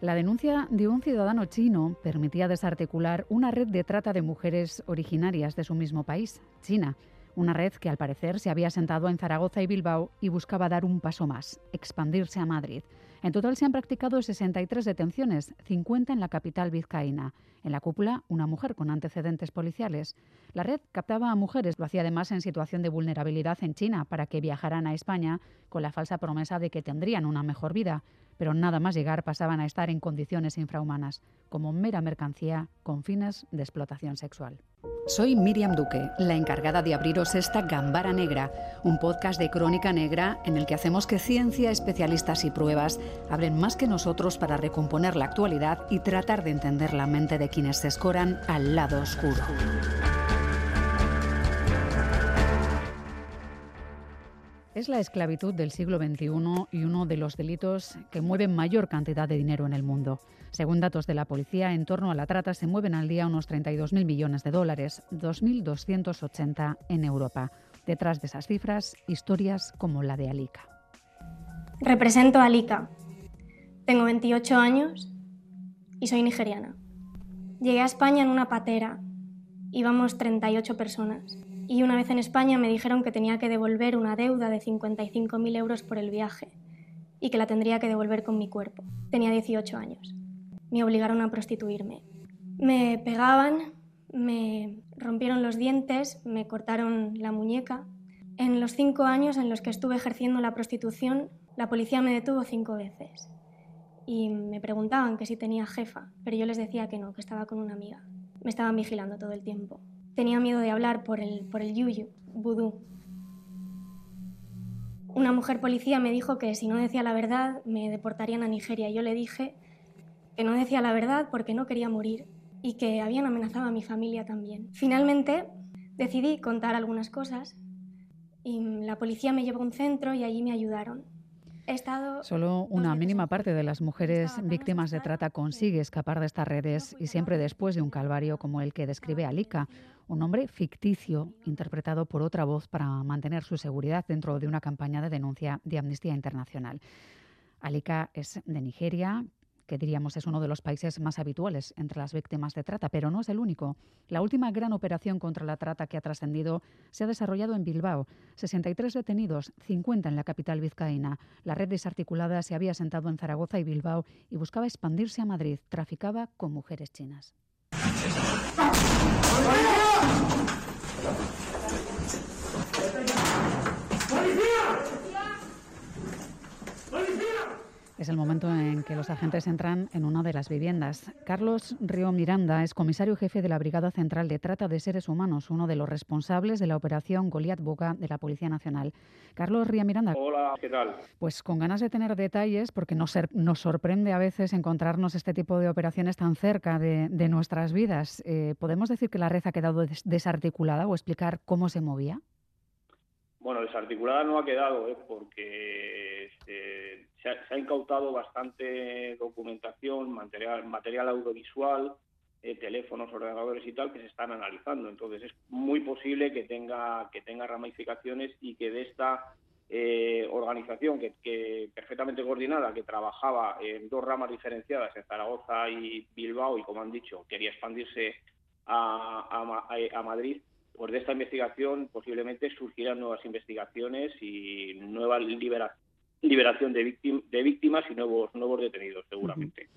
La denuncia de un ciudadano chino permitía desarticular una red de trata de mujeres originarias de su mismo país, China. Una red que al parecer se había asentado en Zaragoza y Bilbao y buscaba dar un paso más, expandirse a Madrid. En total se han practicado 63 detenciones, 50 en la capital vizcaína. En la cúpula, una mujer con antecedentes policiales. La red captaba a mujeres, lo hacía además en situación de vulnerabilidad en China, para que viajaran a España con la falsa promesa de que tendrían una mejor vida pero nada más llegar pasaban a estar en condiciones infrahumanas, como mera mercancía con fines de explotación sexual. Soy Miriam Duque, la encargada de abriros esta Gambara Negra, un podcast de crónica negra en el que hacemos que ciencia, especialistas y pruebas hablen más que nosotros para recomponer la actualidad y tratar de entender la mente de quienes se escoran al lado oscuro. Es la esclavitud del siglo XXI y uno de los delitos que mueven mayor cantidad de dinero en el mundo. Según datos de la policía, en torno a la trata se mueven al día unos 32.000 millones de dólares, 2.280 en Europa. Detrás de esas cifras, historias como la de Alika. Represento a Alika. Tengo 28 años y soy nigeriana. Llegué a España en una patera. Íbamos 38 personas y una vez en España me dijeron que tenía que devolver una deuda de 55.000 euros por el viaje y que la tendría que devolver con mi cuerpo. Tenía 18 años. Me obligaron a prostituirme. Me pegaban, me rompieron los dientes, me cortaron la muñeca. En los cinco años en los que estuve ejerciendo la prostitución, la policía me detuvo cinco veces. Y me preguntaban que si tenía jefa, pero yo les decía que no, que estaba con una amiga. Me estaban vigilando todo el tiempo. Tenía miedo de hablar por el, por el yuyu, vudú. Una mujer policía me dijo que si no decía la verdad me deportarían a Nigeria. Yo le dije que no decía la verdad porque no quería morir y que habían amenazado a mi familia también. Finalmente decidí contar algunas cosas y la policía me llevó a un centro y allí me ayudaron. Solo una mínima parte de las mujeres víctimas de trata consigue escapar de estas redes y siempre después de un calvario como el que describe Alika, un hombre ficticio interpretado por otra voz para mantener su seguridad dentro de una campaña de denuncia de Amnistía Internacional. Alika es de Nigeria, que diríamos es uno de los países más habituales entre las víctimas de trata, pero no es el único. La última gran operación contra la trata que ha trascendido se ha desarrollado en Bilbao. 63 detenidos, 50 en la capital vizcaína. La red desarticulada se había sentado en Zaragoza y Bilbao y buscaba expandirse a Madrid. Traficaba con mujeres chinas. 来た。Es el momento en que los agentes entran en una de las viviendas. Carlos Río Miranda es comisario jefe de la Brigada Central de Trata de Seres Humanos, uno de los responsables de la operación Goliath Boca de la Policía Nacional. Carlos Río Miranda. Hola, ¿qué tal? Pues con ganas de tener detalles, porque nos, nos sorprende a veces encontrarnos este tipo de operaciones tan cerca de, nuestras vidas. Eh, ¿Podemos decir que la red ha quedado desarticulada o explicar cómo se movía? Bueno, desarticulada no ha quedado, ¿eh? porque este, se, ha, incautado bastante documentación, material, material audiovisual, eh, teléfonos, ordenadores y tal, que se están analizando. Entonces es muy posible que tenga, que tenga ramificaciones y que de esta eh, organización que, perfectamente coordinada, que trabajaba en dos ramas diferenciadas, en Zaragoza y Bilbao, y como han dicho, quería expandirse a Madrid, pues de esta investigación posiblemente surgirán nuevas investigaciones y nueva liberación de, víctimas y nuevos, nuevos detenidos, seguramente.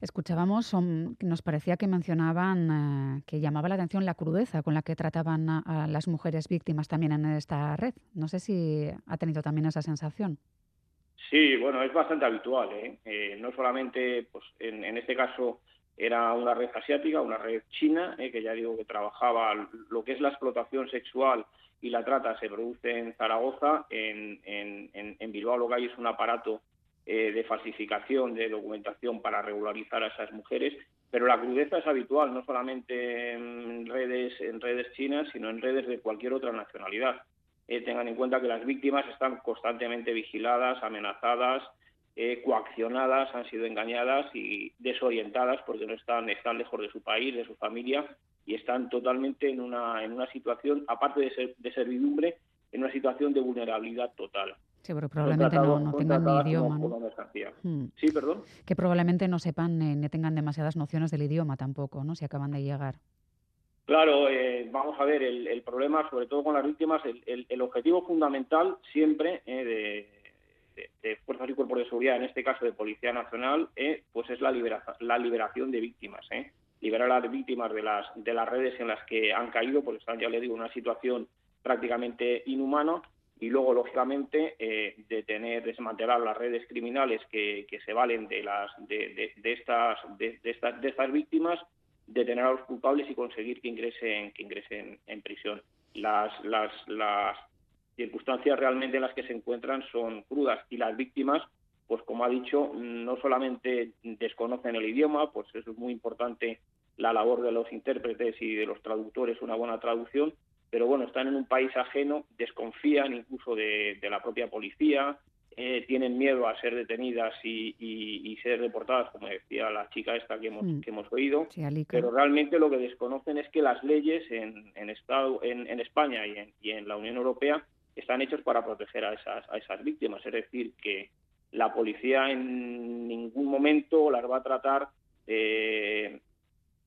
Escuchábamos, nos parecía que mencionaban eh, que llamaba la atención la crudeza con la que trataban a, las mujeres víctimas también en esta red. No sé si ha tenido también esa sensación. Sí, bueno, es bastante habitual. ¿eh? Eh, no solamente, pues, en, en este caso, era una red asiática, una red china, eh, que ya digo que trabajaba lo que es la explotación sexual y la trata se produce en Zaragoza, en, en, Bilbao lo que hay es un aparato eh, de falsificación de documentación para regularizar a esas mujeres, pero la crudeza es habitual, no solamente en redes, en redes chinas, sino en redes de cualquier otra nacionalidad. Eh, tengan en cuenta que las víctimas están constantemente vigiladas, amenazadas, eh, coaccionadas, han sido engañadas y desorientadas porque no están, están lejos de su país, de su familia y están totalmente en una, en una situación, aparte de, ser, de servidumbre, en una situación de vulnerabilidad total. Sí, pero probablemente no, tengan ni idioma. ¿no? Hmm. Sí, perdón. Que probablemente no sepan ni tengan demasiadas nociones del idioma tampoco, ¿no? Si acaban de llegar. Claro, eh, vamos a ver, el, problema, sobre todo con las víctimas, el, objetivo fundamental siempre eh, de, fuerzas y cuerpos de seguridad, en este caso de Policía Nacional, eh, pues es la, la liberación de víctimas. Liberar a las víctimas de las, de las redes en las que han caído, porque están, ya le digo, en una situación prácticamente inhumana y luego, lógicamente, detener, desmantelar las redes criminales que, se valen de, las, de, estas, de, estas, de estas víctimas detener a los culpables y conseguir que ingresen, que ingresen en prisión. Las, las, las circunstancias realmente en las que se encuentran son crudas. Y las víctimas, pues como ha dicho, no solamente desconocen el idioma, pues eso es muy importante la labor de los intérpretes y de los traductores, una buena traducción, pero bueno, están en un país ajeno, desconfían incluso de, de la propia policía, eh, tienen miedo a ser detenidas y, ser deportadas, como decía la chica esta que hemos, mm. que hemos oído, pero realmente lo que desconocen es que las leyes en, en, Estado, en, España y en, y en la Unión Europea están hechos para proteger a esas, a esas víctimas, es decir, que la policía en ningún momento las va a tratar eh,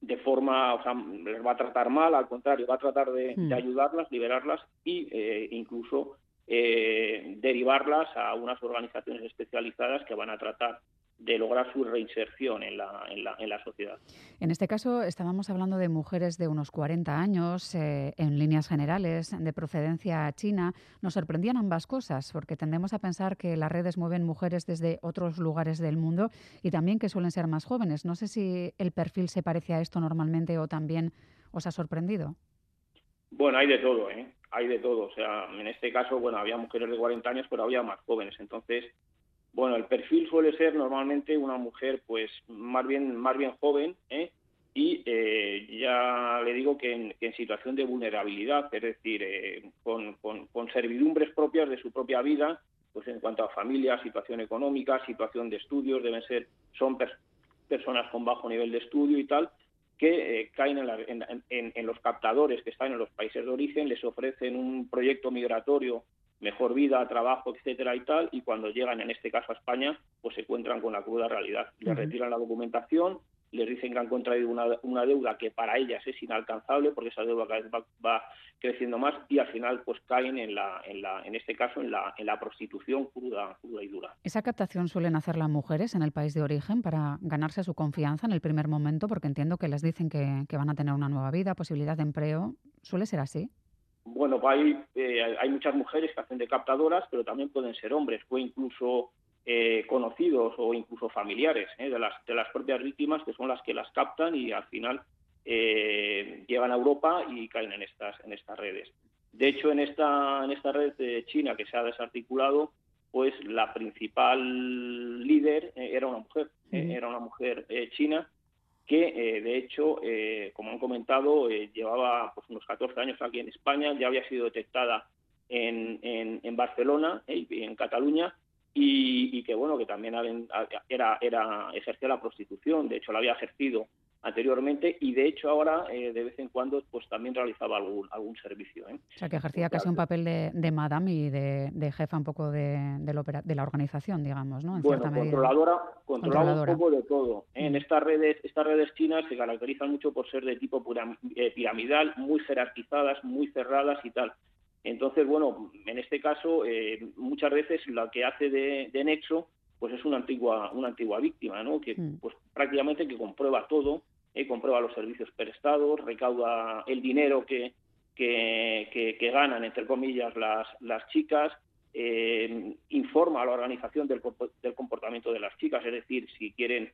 de forma, o sea, les va a tratar mal, al contrario, va a tratar de, mm. ayudarlas, liberarlas e incluso eh, derivarlas a unas organizaciones especializadas que van a tratar de lograr su reinserción en la, en la, en la sociedad. En este caso estábamos hablando de mujeres de unos 40 años, eh, en líneas generales, de procedencia china. Nos sorprendían ambas cosas, porque tendemos a pensar que las redes mueven mujeres desde otros lugares del mundo y también que suelen ser más jóvenes. No sé si el perfil se parece a esto normalmente o también os ha sorprendido. Bueno, hay de todo, ¿eh? Hay de todo. O sea, en este caso, bueno, había mujeres de 40 años, pero había más jóvenes. Entonces, bueno, el perfil suele ser normalmente una mujer, pues, más bien, más bien joven, ¿eh? Y eh, ya le digo que en, situación de vulnerabilidad, es decir, eh, con, con, servidumbres propias de su propia vida, pues en cuanto a familia, situación económica, situación de estudios, deben ser, son personas con bajo nivel de estudio y tal, que eh, caen en, los captadores que están en los países de origen, les ofrecen un proyecto migratorio, mejor vida, trabajo, etcétera y tal, y cuando llegan, en este caso a España, pues se encuentran con la cruda realidad. Les retiran la documentación, les dicen que han contraído una, deuda que para ellas es inalcanzable porque esa deuda cada vez va, creciendo más y al final pues caen en la, en la en este caso en la, en la prostitución cruda, cruda y dura. ¿Esa captación suelen hacer las mujeres en el país de origen para ganarse su confianza en el primer momento? Porque entiendo que les dicen que, van a tener una nueva vida, posibilidad de empleo. ¿Suele ser así? Bueno, hay, eh, hay muchas mujeres que hacen de captadoras, pero también pueden ser hombres o incluso eh, conocidos o incluso familiares eh, de, las, de las propias víctimas, que son las que las captan y al final llegan a Europa y caen en estas, en estas redes. De hecho, en esta, en esta red de China que se ha desarticulado, pues la principal líder era una mujer, era una mujer china que de hecho, como han comentado, llevaba pues, unos 14 años aquí en España, ya había sido detectada en, en, Barcelona y en Cataluña y, que bueno que también era, era ejercía la prostitución. De hecho la había ejercido anteriormente y de hecho ahora eh, de vez en cuando pues también realizaba algún algún servicio ¿eh? o sea que ejercía casi un papel de, de madame y de, jefa un poco de, de, la organización digamos no en bueno controladora, controladora un poco de todo ¿eh? en mm. estas redes estas redes chinas se caracterizan mucho por ser de tipo piramidal muy jerarquizadas muy cerradas y tal entonces, bueno, en este caso, eh, muchas veces lo que hace de, nexo, pues es una antigua, una antigua víctima, ¿no? Que mm. pues prácticamente que comprueba todo, eh, comprueba los servicios prestados, recauda el dinero que, que, ganan, entre comillas, las, las chicas, eh, informa a la organización del, comportamiento de las chicas, es decir, si quieren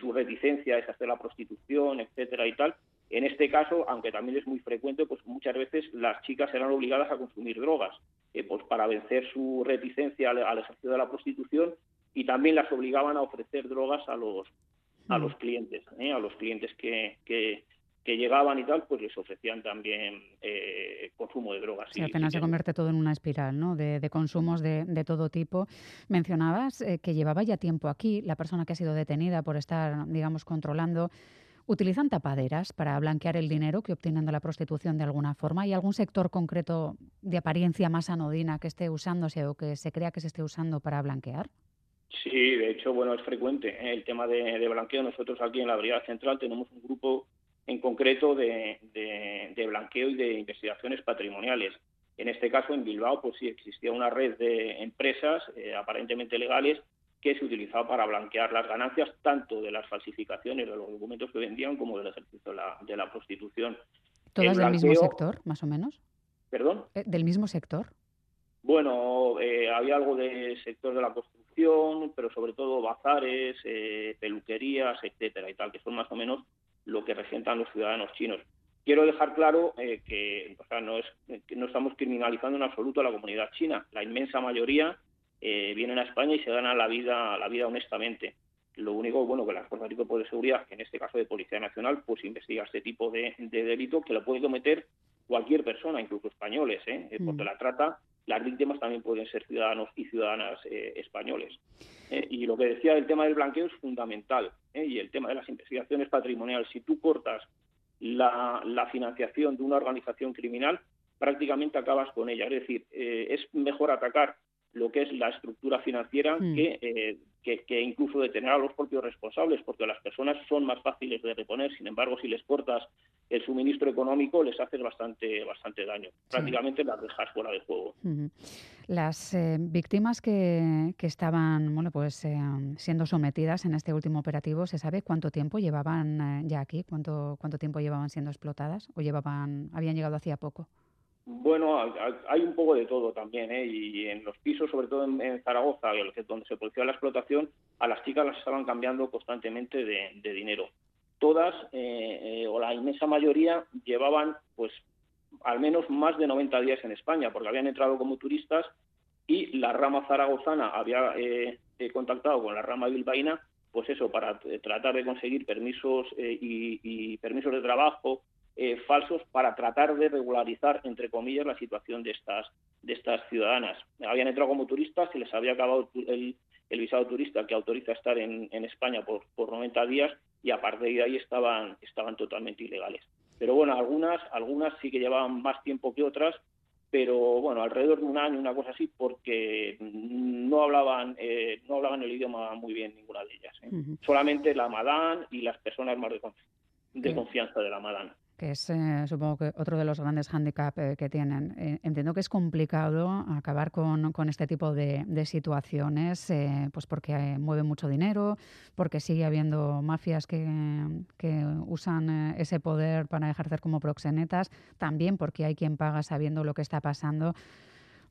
su reticencia es hacer la prostitución, etcétera y tal, en este caso, aunque también es muy frecuente, pues muchas veces las chicas eran obligadas a consumir drogas, eh, pues para vencer su reticencia al, ejercicio de la prostitución y también las obligaban a ofrecer drogas a los a los clientes, eh, a los clientes que, que, llegaban y tal, pues les ofrecían también eh, consumo de drogas. Sí, apenas se convierte todo en una espiral, ¿no? De, consumos de, de, todo tipo. Mencionabas que llevaba ya tiempo aquí la persona que ha sido detenida por estar, digamos, controlando ¿Utilizan tapaderas para blanquear el dinero que obtienen de la prostitución de alguna forma? ¿Hay algún sector concreto de apariencia más anodina que esté usándose o que se crea que se esté usando para blanquear? Sí, de hecho, bueno, es frecuente ¿eh? el tema de, blanqueo. Nosotros aquí en la Brigada Central tenemos un grupo en concreto de, blanqueo y de investigaciones patrimoniales. En este caso, en Bilbao, pues sí existía una red de empresas eh, aparentemente legales que se utilizaba para blanquear las ganancias tanto de las falsificaciones de los documentos que vendían como del ejercicio de la, prostitución. ¿Todas del mismo sector, más o menos? ¿Perdón? Eh, ¿Del mismo sector? Bueno, eh, había algo del sector de la construcción, pero sobre todo bazares, eh, peluquerías, etcétera y tal, que son más o menos lo que representan los ciudadanos chinos. Quiero dejar claro que, no es, que no estamos criminalizando en absoluto a la comunidad china. La inmensa mayoría eh, vienen a España y se ganan la vida, la vida honestamente. Lo único, bueno, que las fuerzas de de seguridad, en este caso de Policía Nacional, pues investiga este tipo de, delito que lo puede cometer cualquier persona, incluso españoles, ¿eh? eh porque mm. la trata, las víctimas también pueden ser ciudadanos y ciudadanas eh, españoles. y lo que decía del tema del blanqueo es fundamental, y el tema de las investigaciones patrimoniales, si tú cortas la, la financiación de una organización criminal, prácticamente acabas con ella. Es decir, es mejor atacar lo que es la estructura financiera eh, que, que, incluso detener a los propios responsables, porque las personas son más fáciles de reponer. Sin embargo, si les cortas el suministro económico, les haces bastante, bastante daño. Prácticamente las dejas fuera de juego. Las eh, víctimas que, que, estaban bueno, pues, eh, siendo sometidas en este último operativo, ¿se sabe cuánto tiempo llevaban ya aquí? ¿Cuánto, ¿Cuánto tiempo llevaban siendo explotadas? ¿O llevaban, habían llegado hacía poco? Bueno, hay un poco de todo también, ¿eh? y en los pisos, sobre todo en, Zaragoza, donde se producía la explotación, a las chicas las estaban cambiando constantemente de, dinero. Todas, eh, eh, o la inmensa mayoría, llevaban pues al menos más de 90 días en España, porque habían entrado como turistas y la rama zaragozana había eh, contactado con la rama bilbaína, pues eso, para tratar de conseguir permisos y permisos de trabajo, falsos para tratar de regularizar, entre comillas, la situación de estas, de estas ciudadanas. Habían entrado como turistas, se les había acabado el, visado turista que autoriza estar en, España por, por 90 días y a partir de ahí estaban, estaban totalmente ilegales. Pero bueno, algunas, algunas sí que llevaban más tiempo que otras, pero bueno, alrededor de un año, una cosa así, porque no hablaban, eh, no hablaban el idioma muy bien ninguna de ellas. ¿eh? Solamente la madán y las personas más de, de confianza de la madán que es eh, supongo que otro de los grandes hándicaps eh, que tienen. Eh, entiendo que es complicado acabar con, con este tipo de, de situaciones, pues porque mueve mucho dinero, porque sigue habiendo mafias que, que usan ese poder para ejercer como proxenetas, también porque hay quien paga sabiendo lo que está pasando.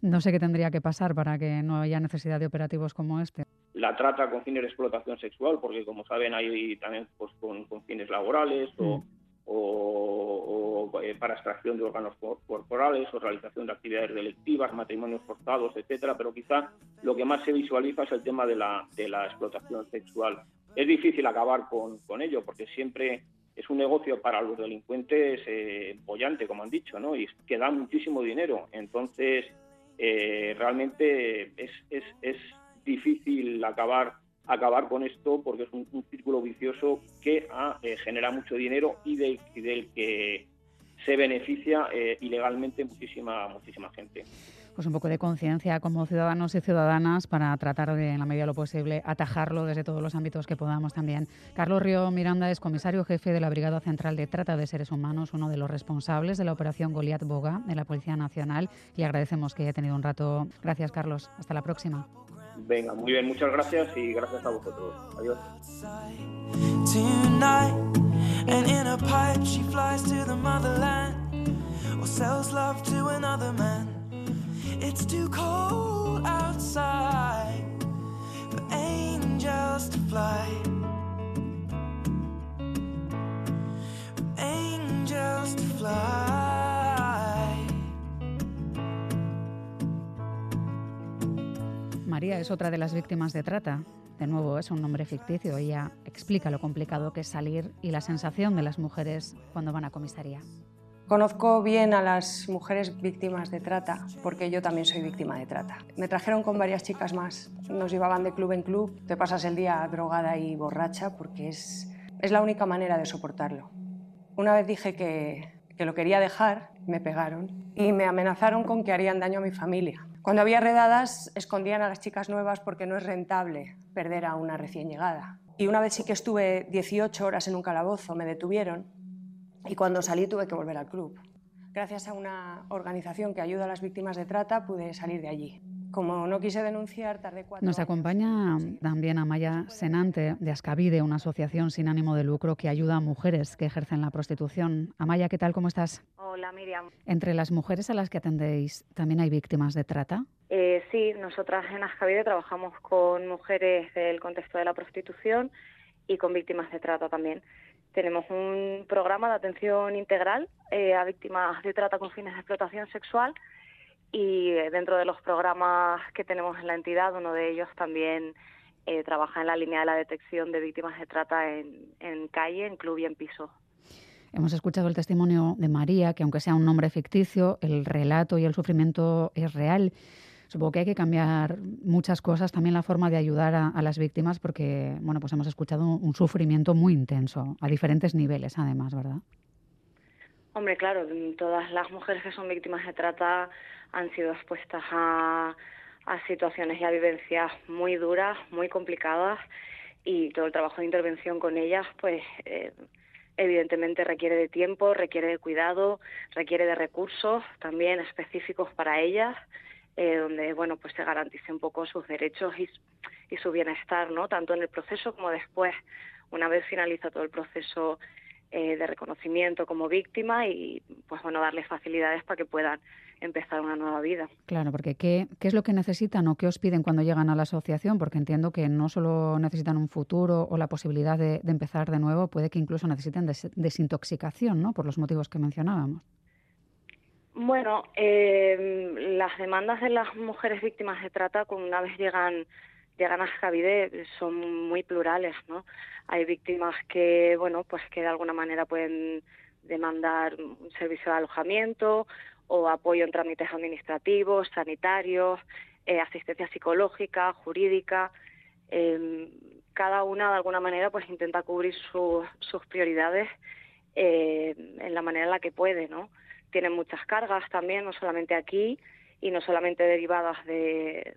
No sé qué tendría que pasar para que no haya necesidad de operativos como este. La trata con fines de explotación sexual, porque como saben hay también pues, con, con fines laborales o o, eh, para extracción de órganos corporales o realización de actividades delictivas, matrimonios forzados, etcétera, pero quizá lo que más se visualiza es el tema de la, de la explotación sexual. Es difícil acabar con, con ello porque siempre es un negocio para los delincuentes eh, bollante, como han dicho, ¿no? y que da muchísimo dinero. Entonces, eh, realmente es, es, es difícil acabar acabar con esto porque es un, círculo vicioso que ah, eh, genera mucho dinero y del, que se beneficia eh, ilegalmente muchísima muchísima gente. Pues un poco de conciencia como ciudadanos y ciudadanas para tratar de, en la medida de lo posible, atajarlo desde todos los ámbitos que podamos también. Carlos Río Miranda es comisario jefe de la Brigada Central de Trata de Seres Humanos, uno de los responsables de la operación Goliat Boga de la Policía Nacional y agradecemos que haya tenido un rato. Gracias, Carlos. Hasta la próxima. Venga, muy bien, muchas gracias y gracias a vosotros. Adiós. And in a pipe she flies to the motherland or sells love to another man. It's too cold outside for angels to fly. For angels to fly. Es otra de las víctimas de trata. De nuevo, es un nombre ficticio. Ella explica lo complicado que es salir y la sensación de las mujeres cuando van a comisaría. Conozco bien a las mujeres víctimas de trata porque yo también soy víctima de trata. Me trajeron con varias chicas más. Nos llevaban de club en club. Te pasas el día drogada y borracha porque es Es la única manera de soportarlo. Una vez dije que, que lo quería dejar, me pegaron y me amenazaron con que harían daño a mi familia. Cuando había redadas, escondían a las chicas nuevas porque no es rentable perder a una recién llegada. Y una vez sí que estuve 18 horas en un calabozo, me detuvieron y cuando salí tuve que volver al club. Gracias a una organización que ayuda a las víctimas de trata pude salir de allí. Como no quise denunciar, tardé cuatro Nos acompaña también Amaya Senante de Ascavide, una asociación sin ánimo de lucro que ayuda a mujeres que ejercen la prostitución. Amaya, ¿qué tal? ¿Cómo estás? Hola, Miriam. ¿Entre las mujeres a las que atendéis también hay víctimas de trata? Eh, sí, nosotras en Ascavide trabajamos con mujeres del contexto de la prostitución y con víctimas de trata también. Tenemos un programa de atención integral eh, a víctimas de trata con fines de explotación sexual y eh, dentro de los programas que tenemos en la entidad, uno de ellos también eh, trabaja en la línea de la detección de víctimas de trata en, calle, en club y en piso. Hemos escuchado el testimonio de María, que aunque sea un nombre ficticio, el relato y el sufrimiento es real. Supongo que hay que cambiar muchas cosas, también la forma de ayudar a, las víctimas, porque bueno, pues hemos escuchado un sufrimiento muy intenso, a diferentes niveles además, ¿verdad? Hombre, claro, todas las mujeres que son víctimas de trata han sido expuestas a, situaciones y a vivencias muy duras, muy complicadas y todo el trabajo de intervención con ellas, pues eh, evidentemente requiere de tiempo, requiere de cuidado, requiere de recursos también específicos para ellas, eh, donde bueno pues se garantice un poco sus derechos y, y su bienestar, ¿no? Tanto en el proceso como después, una vez finaliza todo el proceso eh, de reconocimiento como víctima y pues bueno darles facilidades para que puedan empezar una nueva vida. Claro, porque ¿qué, ¿qué es lo que necesitan o qué os piden cuando llegan a la asociación? Porque entiendo que no solo necesitan un futuro o la posibilidad de, empezar de nuevo, puede que incluso necesiten desintoxicación, ¿no? Por los motivos que mencionábamos. Bueno, eh, las demandas de las mujeres víctimas de trata, cuando una vez llegan llegan a Javide son muy plurales, ¿no? Hay víctimas que, bueno, pues que de alguna manera pueden demandar un servicio de alojamiento o apoyo en trámites administrativos, sanitarios, eh, asistencia psicológica, jurídica. Em, cada una de alguna manera pues intenta cubrir sus prioridades eh, en la manera en la que puede, ¿no? Tienen muchas cargas también, no solamente aquí y no solamente derivadas de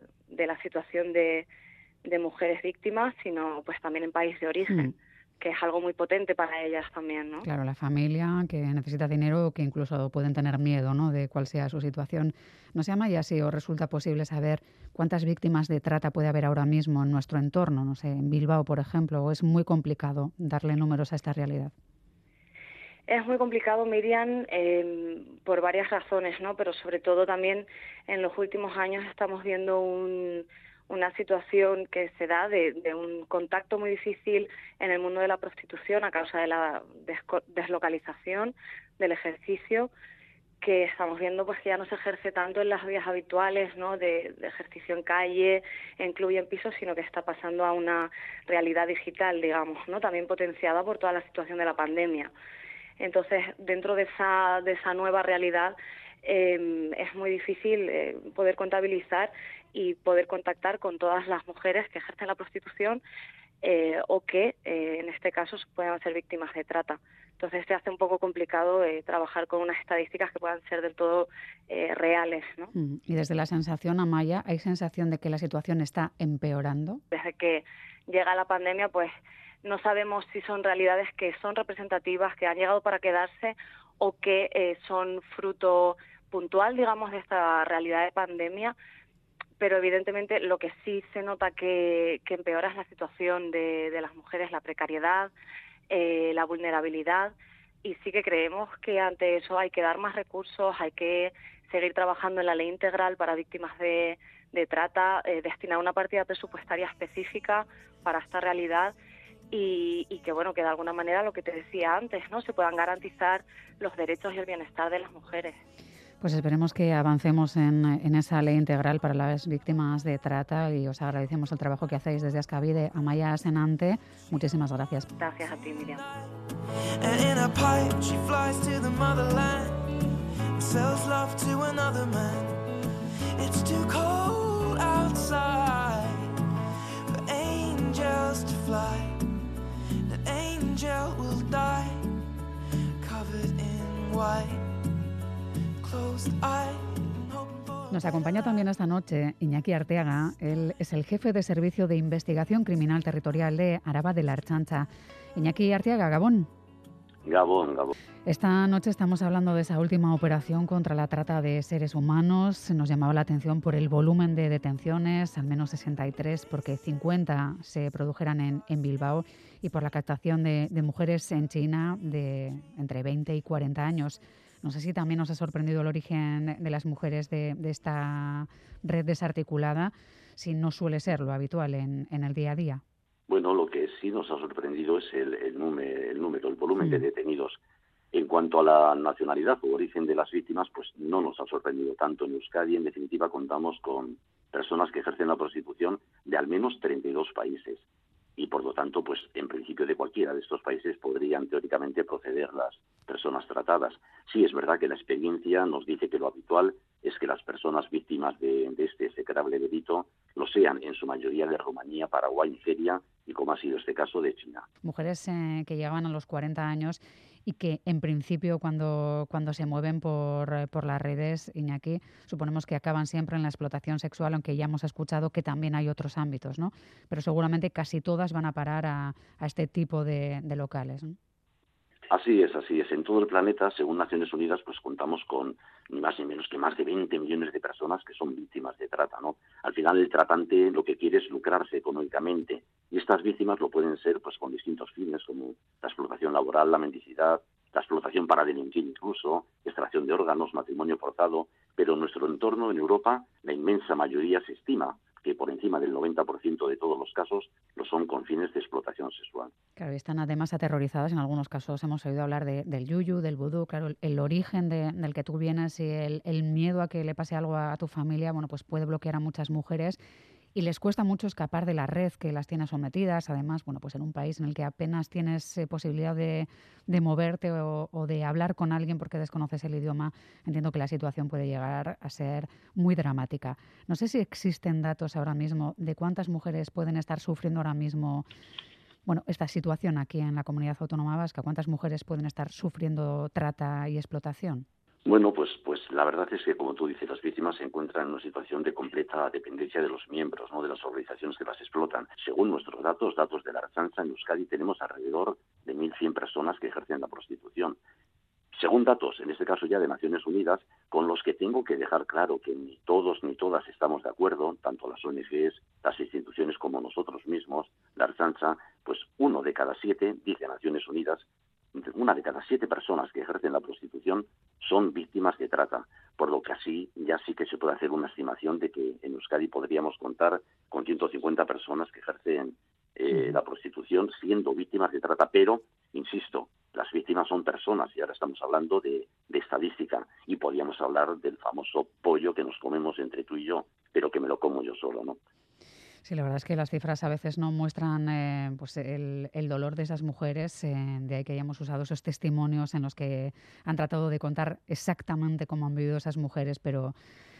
la situación de, de mujeres víctimas, sino pues también en país de origen. Mm. que es algo muy potente para ellas también, ¿no? Claro, la familia que necesita dinero, que incluso pueden tener miedo, ¿no? De cuál sea su situación. ¿No se llama ya si os resulta posible saber cuántas víctimas de trata puede haber ahora mismo en nuestro entorno, no sé, en Bilbao, por ejemplo, o es muy complicado darle números a esta realidad? Es muy complicado, Miriam, em, por varias razones, ¿no? Pero sobre todo también en los últimos años estamos viendo un una situación que se da de, un contacto muy difícil en el mundo de la prostitución a causa de la deslocalización del ejercicio que estamos viendo pues que ya no se ejerce tanto en las vías habituales ¿no? de, ejercicio en calle, en club y en piso, sino que está pasando a una realidad digital, digamos, ¿no? también potenciada por toda la situación de la pandemia. Entonces, dentro de esa, de esa nueva realidad, eh, es muy difícil eh, poder contabilizar y poder contactar con todas las mujeres que ejercen la prostitución eh, o que eh, en este caso puedan ser víctimas de trata. Entonces se hace un poco complicado eh, trabajar con unas estadísticas que puedan ser del todo reales. ¿no? Mm. Y desde la sensación, Amaya, ¿hay sensación de que la situación está empeorando? Desde que llega la pandemia, pues no sabemos si son realidades que son representativas, que han llegado para quedarse o que son fruto puntual, digamos, de esta realidad de pandemia, pero evidentemente lo que sí se nota que, empeora es la situación de, las mujeres, la precariedad, eh, la vulnerabilidad, y sí que creemos que ante eso hay que dar más recursos, hay que seguir trabajando en la ley integral para víctimas de, trata, eh, destinar una partida presupuestaria específica para esta realidad y, y, que bueno que de alguna manera lo que te decía antes, ¿no? Se puedan garantizar los derechos y el bienestar de las mujeres. Pues esperemos que avancemos en, en, esa ley integral para las víctimas de trata y os agradecemos el trabajo que hacéis desde Ascavide, Amaya Senante. Muchísimas gracias. Gracias a ti, Miriam. Why? Nos acompaña también esta noche Iñaki Arteaga. Él es el jefe de Servicio de Investigación Criminal Territorial de Araba de la Archancha. Iñaki Arteaga, Gabón. Gabón, Gabón. Esta noche estamos hablando de esa última operación contra la trata de seres humanos. Nos llamaba la atención por el volumen de detenciones, al menos 63, porque 50 se produjeran en, Bilbao, y por la captación de, mujeres en China de entre 20 y 40 años. No sé si también nos ha sorprendido el origen de las mujeres de, esta red desarticulada, si no suele ser lo habitual en el día a día. Bueno, lo que sí nos ha sorprendido es el, número, el número, el volumen de mm. detenidos. En cuanto a la nacionalidad o origen de las víctimas, pues no nos ha sorprendido tanto. En Euskadi, en definitiva, contamos con personas que ejercen la prostitución de al menos 32 países. Y por lo tanto, pues en principio de cualquiera de estos países podrían teóricamente proceder las personas tratadas. Sí, es verdad que la experiencia nos dice que lo habitual es que las personas víctimas de, este execrable delito lo sean en su mayoría de Rumanía, Paraguay, Nigeria y como ha sido este caso de China. Mujeres eh, que llegaban a los 40 años y que en principio cuando, cuando se mueven por, eh, por las redes, Iñaki, suponemos que acaban siempre en la explotación sexual, aunque ya hemos escuchado que también hay otros ámbitos, ¿no? Pero seguramente casi todas van a parar a, este tipo de, locales. Así es, así es. En todo el planeta, según Naciones Unidas, pues contamos con ni más ni menos que más de 20 millones de personas que son víctimas de trata, ¿no? Al final el tratante lo que quiere es lucrarse económicamente y estas víctimas lo pueden ser pues con distintos fines como la explotación laboral, la mendicidad, la explotación para delinquir incluso, extracción de órganos, matrimonio forzado, pero en nuestro entorno en Europa la inmensa mayoría se estima que por encima del 90% de todos los casos lo son con fines de explotación sexual. Claro, y están además aterrorizadas. En algunos casos hemos oído hablar del yuyu, del vudú. Claro, el, origen del que tú vienes y el, el, miedo a que le pase algo a tu familia, bueno, pues puede bloquear a muchas mujeres y les cuesta mucho escapar de la red que las tiene sometidas. Además, bueno, pues en un país en el que apenas tienes eh, posibilidad de, moverte o, de hablar con alguien porque desconoces el idioma, entiendo que la situación puede llegar a ser muy dramática. No sé si existen datos ahora mismo de cuántas mujeres pueden estar sufriendo ahora mismo bueno, esta situación aquí en la comunidad autónoma vasca, cuántas mujeres pueden estar sufriendo trata y explotación. Bueno, pues, pues la verdad es que, como tú dices, las víctimas se encuentran en una situación de completa dependencia de los miembros, no de las organizaciones que las explotan. Según nuestros datos, datos de la Archancha, en Euskadi tenemos alrededor de 1.100 personas que ejercen la prostitución. Según datos, en este caso ya de Naciones Unidas, con los que tengo que dejar claro que ni todos ni todas estamos de acuerdo, tanto las ONGs, las instituciones como nosotros mismos, la Archancha, pues uno de cada siete, dice Naciones Unidas, una de cada siete personas que ejercen la prostitución son víctimas de trata, por lo que así ya sí que se puede hacer una estimación de que en Euskadi podríamos contar con 150 personas que ejercen eh, la prostitución siendo víctimas de trata, pero, insisto, las víctimas son personas y ahora estamos hablando de, de estadística y podríamos hablar del famoso pollo que nos comemos entre tú y yo, pero que me lo como yo solo, ¿no? Sí, la verdad es que las cifras a veces no muestran eh, pues el, dolor de esas mujeres, eh, de ahí que hayamos usado esos testimonios en los que han tratado de contar exactamente cómo han vivido esas mujeres, pero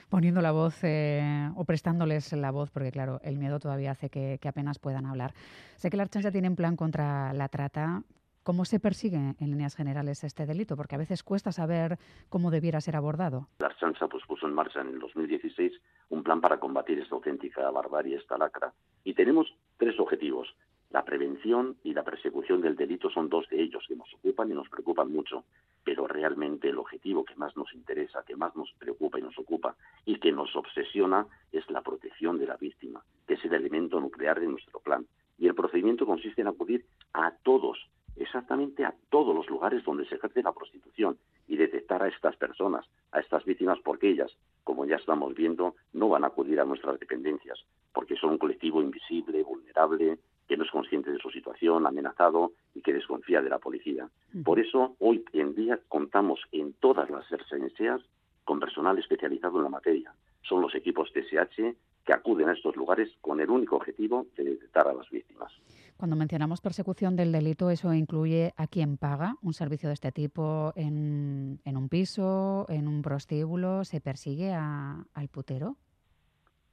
poniendo la voz eh, o prestándoles la voz, porque claro, el miedo todavía hace que, apenas puedan hablar. Sé que la Archancha tiene un plan contra la trata. ¿Cómo se persigue en líneas generales este delito? Porque a veces cuesta saber cómo debiera ser abordado. La Archancha pues, puso en marcha en el 2016 un plan para combatir esta auténtica barbarie, esta lacra. Y tenemos tres objetivos. La prevención y la persecución del delito son dos de ellos que nos ocupan y nos preocupan mucho, pero realmente el objetivo que más nos interesa, que más nos preocupa y nos ocupa y que nos obsesiona es la protección de la víctima, que es el elemento nuclear de nuestro plan. Y el procedimiento consiste en acudir a todos exactamente a todos los lugares donde se ejerce la prostitución y detectar a estas personas, a estas víctimas, porque ellas, como ya estamos viendo, no van a acudir a nuestras dependencias, porque son un colectivo invisible, vulnerable, que no es consciente de su situación, amenazado y que desconfía de la policía. Por eso, hoy en día contamos en todas las RSNSEAs con personal especializado en la materia. Son los equipos TSH que acuden a estos lugares con el único objetivo de detectar a las víctimas. Cuando mencionamos persecución del delito, ¿eso incluye a quien paga un servicio de este tipo en, un piso, en un prostíbulo? ¿Se persigue al putero?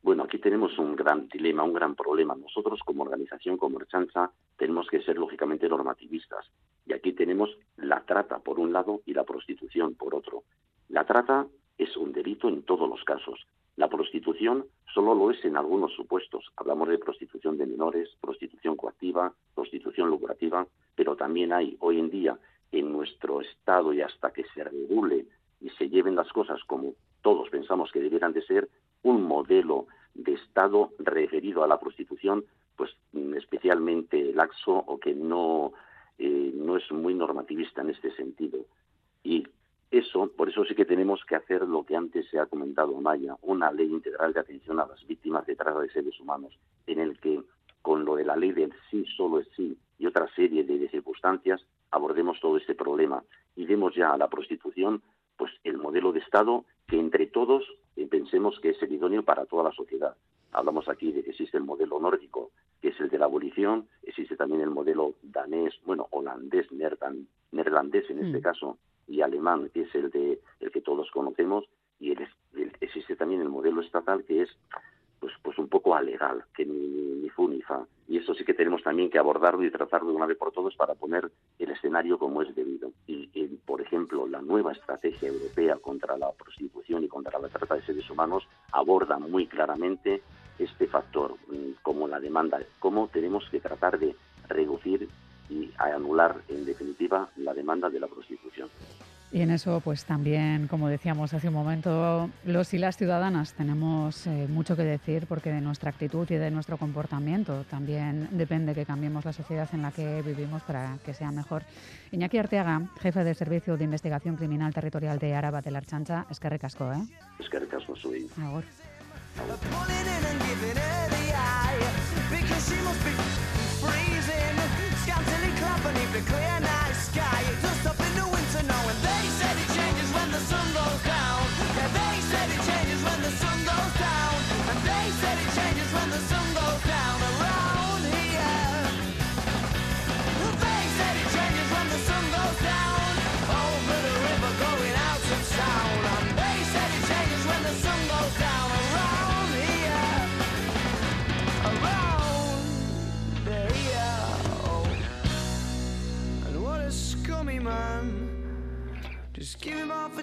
Bueno, aquí tenemos un gran dilema, un gran problema. Nosotros como organización, como Erchancha, tenemos que ser lógicamente normativistas Y aquí tenemos la trata por un lado y la prostitución por otro. La trata es un delito en todos los casos. La prostitución solo lo es en algunos supuestos. Hablamos de prostitución de menores, prostitución coactiva, prostitución lucrativa, pero también hay hoy en día en nuestro Estado y hasta que se regule y se lleven las cosas como todos pensamos que debieran de ser, un modelo de Estado referido a la prostitución, pues especialmente laxo o que no, eh, no es muy normativista en este sentido. Y eso, por eso sí que tenemos que hacer lo que antes se ha comentado, Maya, una ley integral de atención a las víctimas de trata de seres humanos, en el que con lo de la ley del sí, solo es sí, y otra serie de circunstancias, abordemos todo este problema y demos ya a la prostitución pues el modelo de Estado que entre todos eh, pensemos que es el idóneo para toda la sociedad. Hablamos aquí de que existe el modelo nórdico, que es el de la abolición, existe también el modelo danés, bueno, holandés, neerlandés en este mm. caso, y alemán, que es el de el que todos conocemos, y existe también el modelo estatal que es pues pues un poco alegal, que ni, ni, fu ni fa. Y eso sí que tenemos también que abordarlo y tratarlo de una vez por todas para poner el escenario como es debido. Y, por ejemplo, la nueva estrategia europea contra la prostitución y contra la trata de seres humanos aborda muy claramente este factor, mm, como la demanda, cómo tenemos que tratar de reducir y anular en definitiva la demanda de la prostitución. Y en eso, pues también, como decíamos hace un momento, los y las ciudadanas tenemos eh, mucho que decir porque de nuestra actitud y de nuestro comportamiento también depende que cambiemos la sociedad en la que vivimos para que sea mejor. Iñaki Arteaga, jefe de Servicio de Investigación Criminal Territorial de Araba de la Archancha, es que recasco, ¿eh? Es que recasco, soy. Ahora. company to clear.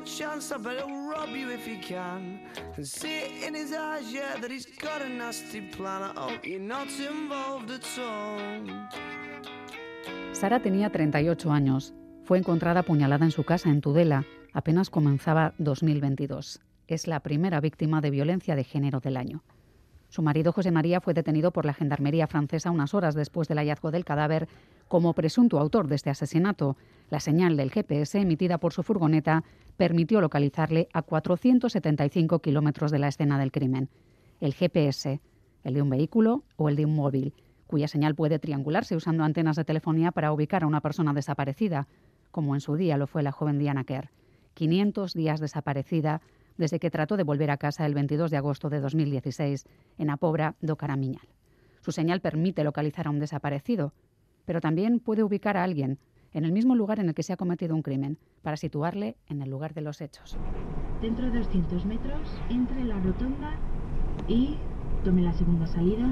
Chance, that he's got a all. Sara tenía 38 años. Fue encontrada apuñalada en su casa en Tudela. Apenas comenzaba 2022. Es la primera víctima de violencia de género del año. Su marido José María fue detenido por la Gendarmería francesa unas horas después del hallazgo del cadáver como presunto autor de este asesinato. La señal del GPS emitida por su furgoneta permitió localizarle a 475 kilómetros de la escena del crimen. El GPS, el de un vehículo o el de un móvil, cuya señal puede triangularse usando antenas de telefonía para ubicar a una persona desaparecida, como en su día lo fue la joven Diana Kerr. 500 días desaparecida desde que trató de volver a casa el 22 de agosto de 2016 en Apobra do Caramiñal. Su señal permite localizar a un desaparecido, pero también puede ubicar a alguien en el mismo lugar en el que se ha cometido un crimen, para situarle en el lugar de los hechos. Dentro de 200 metros, entre la rotonda y tome la segunda salida.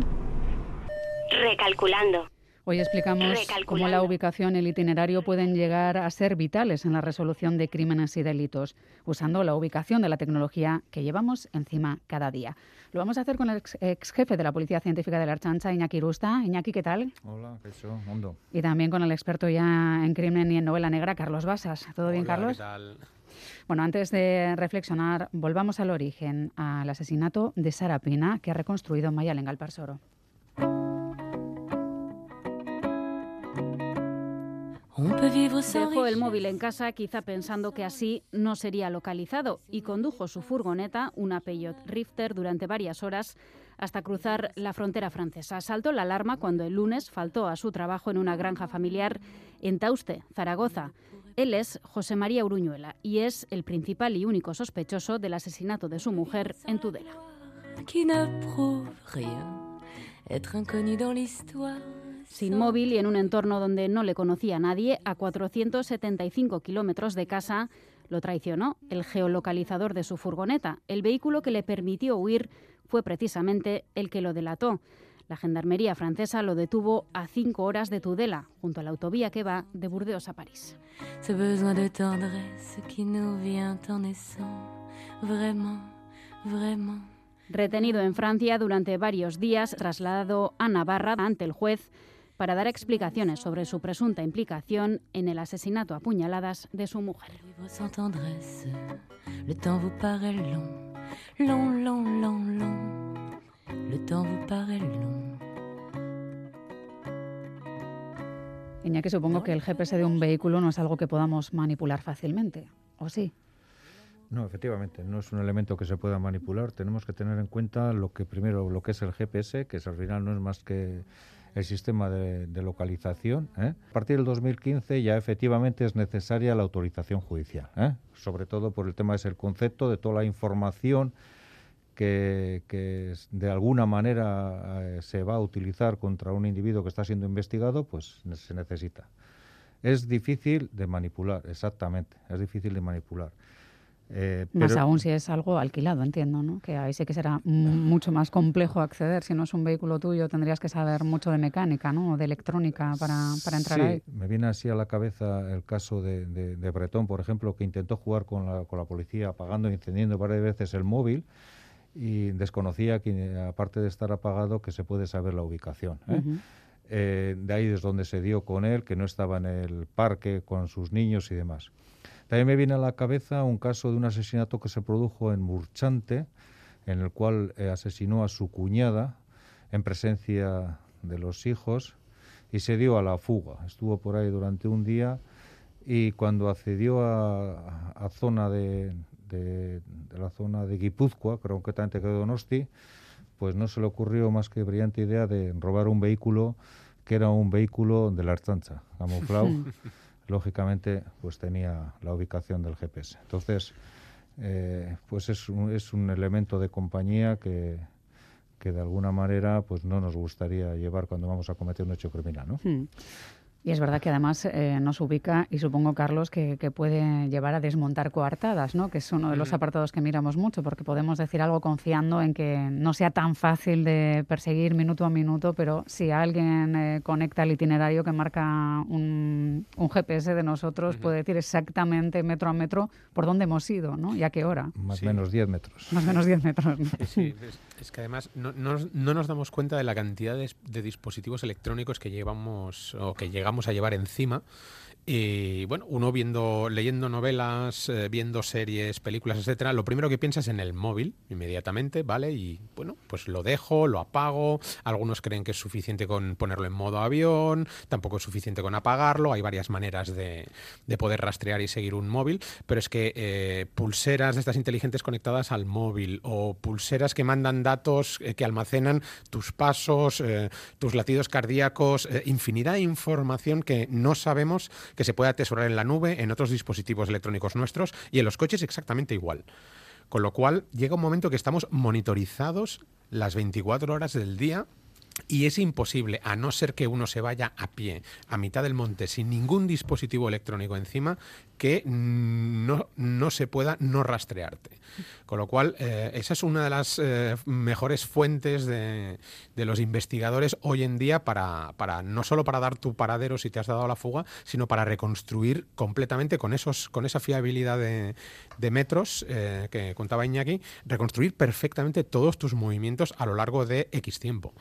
Recalculando. Hoy explicamos cómo la ubicación y el itinerario pueden llegar a ser vitales en la resolución de crímenes y delitos, usando la ubicación de la tecnología que llevamos encima cada día. Lo vamos a hacer con el ex, jefe de la Policía Científica de la Archancha, Iñaki Rusta. Iñaki, ¿qué tal? Hola, ¿qué tal? Mundo. Y también con el experto ya en crimen y en novela negra, Carlos Basas. ¿Todo bien, Carlos? ¿qué tal? Bueno, antes de reflexionar, volvamos al origen, al asesinato de Sara Pina, que ha reconstruido Maya Lengal-Parsoro. Dejó el móvil en casa, quizá pensando que así no sería localizado, y condujo su furgoneta, una Peugeot Rifter, durante varias horas hasta cruzar la frontera francesa. Saltó la alarma cuando el lunes faltó a su trabajo en una granja familiar en Tauste, Zaragoza. Él es José María Uruñuela y es el principal y único sospechoso del asesinato de su mujer en Tudela. Sin móvil y en un entorno donde no le conocía a nadie, a 475 kilómetros de casa, lo traicionó el geolocalizador de su furgoneta. El vehículo que le permitió huir fue precisamente el que lo delató. La gendarmería francesa lo detuvo a cinco horas de Tudela, junto a la autovía que va de Burdeos a París. Retenido en Francia durante varios días, trasladado a Navarra ante el juez para dar explicaciones sobre su presunta implicación en el asesinato a puñaladas de su mujer. que supongo que el GPS de un vehículo no es algo que podamos manipular fácilmente, ¿o sí? No, efectivamente, no es un elemento que se pueda manipular. Tenemos que tener en cuenta lo que primero, lo que es el GPS, que es, al final no es más que el sistema de, localización. ¿eh? A partir del 2015 ya efectivamente es necesaria la autorización judicial, ¿eh? sobre todo por el tema es el concepto de toda la información que, de alguna manera eh, se va a utilizar contra un individuo que está siendo investigado, pues se necesita. Es difícil de manipular, exactamente, es difícil de manipular. Eh, más aún si es algo alquilado, entiendo, ¿no? Que ahí sí que será mucho más complejo acceder. Si no es un vehículo tuyo, tendrías que saber mucho de mecánica, ¿no? O de electrónica para, para entrar sí, ahí. Me viene así a la cabeza el caso de, de, Bretón, por ejemplo, que intentó jugar con la, con la policía apagando y encendiendo varias veces el móvil y desconocía que, aparte de estar apagado, que se puede saber la ubicación. ¿eh? Eh, de ahí es donde se dio con él, que no estaba en el parque con sus niños y demás. También me viene a la cabeza un caso de un asesinato que se produjo en Murchante, en el cual eh, asesinó a su cuñada en presencia de los hijos y se dio a la fuga. Estuvo por ahí durante un día y cuando accedió a, zona de, la zona de Guipúzcoa, creo que también quedó Donosti, pues no se le ocurrió más que brillante idea de robar un vehículo que era un vehículo de la Archancha, camuflado. lógicamente pues tenía la ubicación del GPS. Entonces, eh, pues es un, es un elemento de compañía que, que de alguna manera pues no nos gustaría llevar cuando vamos a cometer un hecho criminal, ¿no? Hmm. Y es verdad que además eh, nos ubica, y supongo, Carlos, que, puede llevar a desmontar coartadas, ¿no? que es uno de los apartados que miramos mucho, porque podemos decir algo confiando en que no sea tan fácil de perseguir minuto a minuto, pero si alguien eh, conecta el itinerario que marca un, GPS de nosotros, puede decir exactamente metro a metro por dónde hemos ido ¿no? y a qué hora. Más o menos 10 metros. Más o menos 10 metros. Sí, es, que además no, no, nos damos cuenta de la cantidad de, de dispositivos electrónicos que llevamos o que llegamos a llevar encima y bueno, uno viendo, leyendo novelas, eh, viendo series, películas, etcétera, lo primero que piensa es en el móvil, inmediatamente, ¿vale? Y bueno, pues lo dejo, lo apago. Algunos creen que es suficiente con ponerlo en modo avión, tampoco es suficiente con apagarlo. Hay varias maneras de, de poder rastrear y seguir un móvil, pero es que eh, pulseras de estas inteligentes conectadas al móvil o pulseras que mandan datos eh, que almacenan tus pasos, tus latidos cardíacos, infinidad de información que no sabemos que se puede atesorar en la nube, en otros dispositivos electrónicos nuestros y en los coches exactamente igual. Con lo cual llega un momento que estamos monitorizados las 24 horas del día y es imposible, a no ser que uno se vaya a pie, a mitad del monte, sin ningún dispositivo electrónico encima, que no, no se pueda no rastrearte. Con lo cual, eh, esa es una de las eh, mejores fuentes de, de, los investigadores hoy en día para, para, no solo para dar tu paradero si te has dado la fuga, sino para reconstruir completamente con, esos, con esa fiabilidad de, de metros eh, que contaba Iñaki, reconstruir perfectamente todos tus movimientos a lo largo de X tiempo.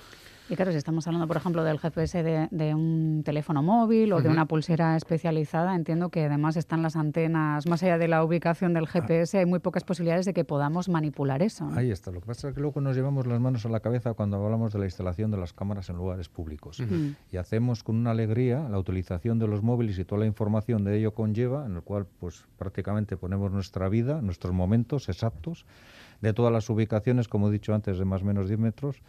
Y claro, si estamos hablando, por ejemplo, del GPS de, un teléfono móvil o de una pulsera especializada, entiendo que además están las antenas, más allá de la ubicación del GPS, hay muy pocas posibilidades de que podamos manipular eso. Ahí está. Lo que pasa es que luego nos llevamos las manos a la cabeza cuando hablamos de la instalación de las cámaras en lugares públicos. Y hacemos con una alegría la utilización de los móviles y toda la información de ello conlleva, en el cual pues prácticamente ponemos nuestra vida, nuestros momentos exactos de todas las ubicaciones, como he dicho antes, de más o menos 10 metros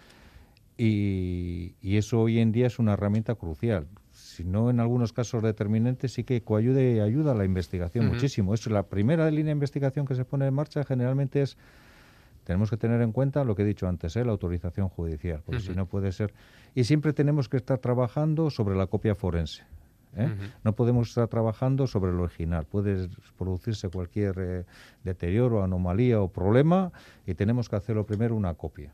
y, eso hoy en día es una herramienta crucial. Si no, en algunos casos determinantes, sí que coayude y ayuda a la investigación muchísimo. Es la primera línea de investigación que se pone en marcha generalmente es tenemos que tener en cuenta lo que he dicho antes, ¿eh? la autorización judicial, porque si no puede ser. Y siempre tenemos que estar trabajando sobre la copia forense. ¿eh? No podemos estar trabajando sobre el original. Puede producirse cualquier eh, deterioro, anomalía o problema y tenemos que hacerlo primero una copia.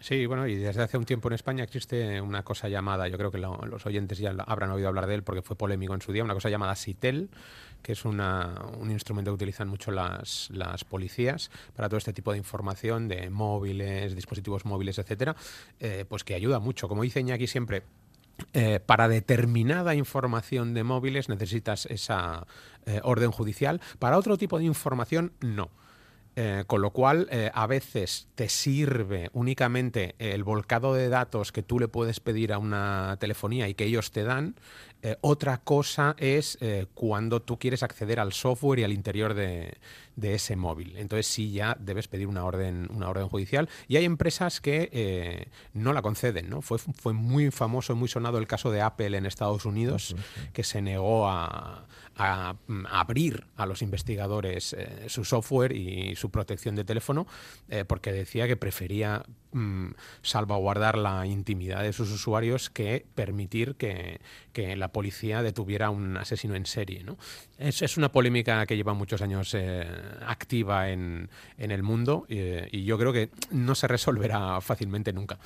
Sí, bueno, y desde hace un tiempo en España existe una cosa llamada, yo creo que los oyentes ya habrán oído hablar de él porque fue polémico en su día, una cosa llamada SITEL, que es un instrumento que utilizan mucho las, las, policías para todo este tipo de información de móviles, dispositivos móviles, etcétera, eh, pues que ayuda mucho. Como dice Iñaki siempre, eh, para determinada información de móviles necesitas esa eh, orden judicial, para otro tipo de información no. Eh, con lo cual, eh, a veces te sirve únicamente el volcado de datos que tú le puedes pedir a una telefonía y que ellos te dan. Eh, otra cosa es cuando tú quieres acceder al software y al interior de, de, ese móvil. Entonces sí ya debes pedir una orden, una orden judicial. Y hay empresas que no la conceden. ¿no? Fue, fue muy famoso y muy sonado el caso de Apple en Estados Unidos, que se negó a, a, mm, abrir a los investigadores eh, su software y su protección de teléfono eh, porque decía que prefería mm, salvaguardar la intimidad de sus usuarios que permitir que, la policía detuviera un asesino en serie. ¿no? Es, es, una polémica que lleva muchos años eh, activa en, en, el mundo y yo creo que no se resolverá fácilmente nunca.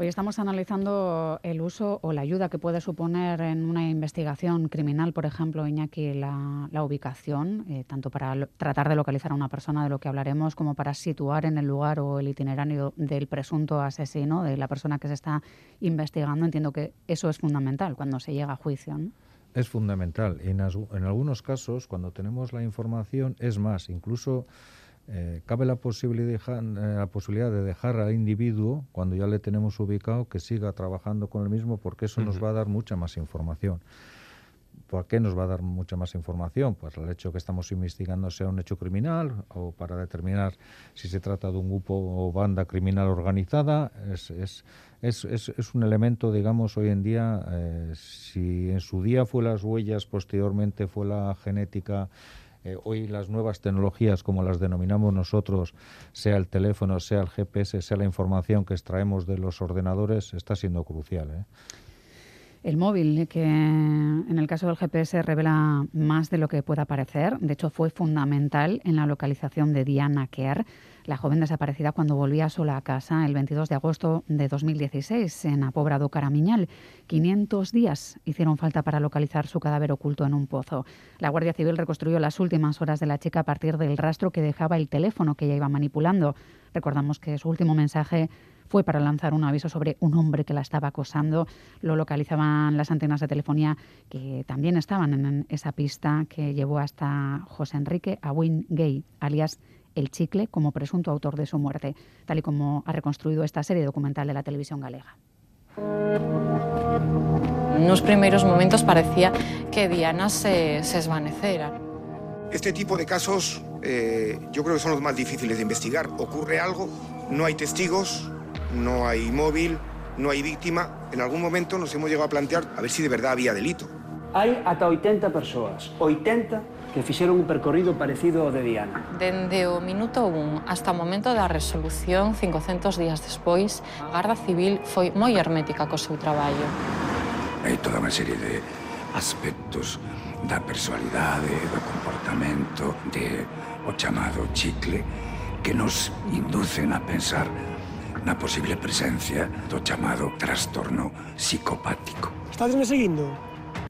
Hoy estamos analizando el uso o la ayuda que puede suponer en una investigación criminal, por ejemplo, Iñaki, la, ubicación, eh, tanto para tratar de localizar a una persona de lo que hablaremos, como para situar en el lugar o el itinerario del presunto asesino, de la persona que se está investigando. Entiendo que eso es fundamental cuando se llega a juicio. Es fundamental. En, en algunos casos, cuando tenemos la información, es más, incluso eh, cabe la posibilidad, eh, la posibilidad de dejar al individuo, cuando ya le tenemos ubicado, que siga trabajando con el mismo, porque eso nos va a dar mucha más información. ¿Por qué nos va a dar mucha más información? Pues el hecho que estamos investigando sea un hecho criminal o para determinar si se trata de un grupo o banda criminal organizada. Es, es, es, es un elemento, digamos, hoy en día, eh, si en su día fue las huellas, posteriormente fue la genética, eh, hoy las nuevas tecnologías, como las denominamos nosotros, sea el teléfono, sea el GPS, sea la información que extraemos de los ordenadores, está siendo crucial. ¿eh? El móvil, que en el caso del GPS revela más de lo que pueda parecer, de hecho fue fundamental en la localización de Diana Kerr, la joven desaparecida cuando volvía sola a casa el 22 de agosto de 2016 en Apobrado Caramiñal. 500 días hicieron falta para localizar su cadáver oculto en un pozo. La Guardia Civil reconstruyó las últimas horas de la chica a partir del rastro que dejaba el teléfono que ella iba manipulando. Recordamos que su último mensaje fue para lanzar un aviso sobre un hombre que la estaba acosando. Lo localizaban las antenas de telefonía que también estaban en esa pista que llevó hasta José Enrique Awin Gay, alias el chicle como presunto autor de su muerte, tal y como ha reconstruido esta serie documental de la televisión galega. En unos primeros momentos parecía que Diana se, se desvaneciera. Este tipo de casos eh, yo creo que son los más difíciles de investigar. Ocurre algo, no hay testigos, no hay móvil, no hay víctima. En algún momento nos hemos llegado a plantear a ver si de verdad había delito. Hay hasta 80 personas, 80 que fixeron un percorrido parecido ao de Diana. Dende o minuto 1 hasta o momento da resolución, 500 días despois, a Garda Civil foi moi hermética co seu traballo. Hai toda unha serie de aspectos da personalidade, do comportamento, de o chamado chicle, que nos inducen a pensar na posible presencia do chamado trastorno psicopático. Estades me seguindo?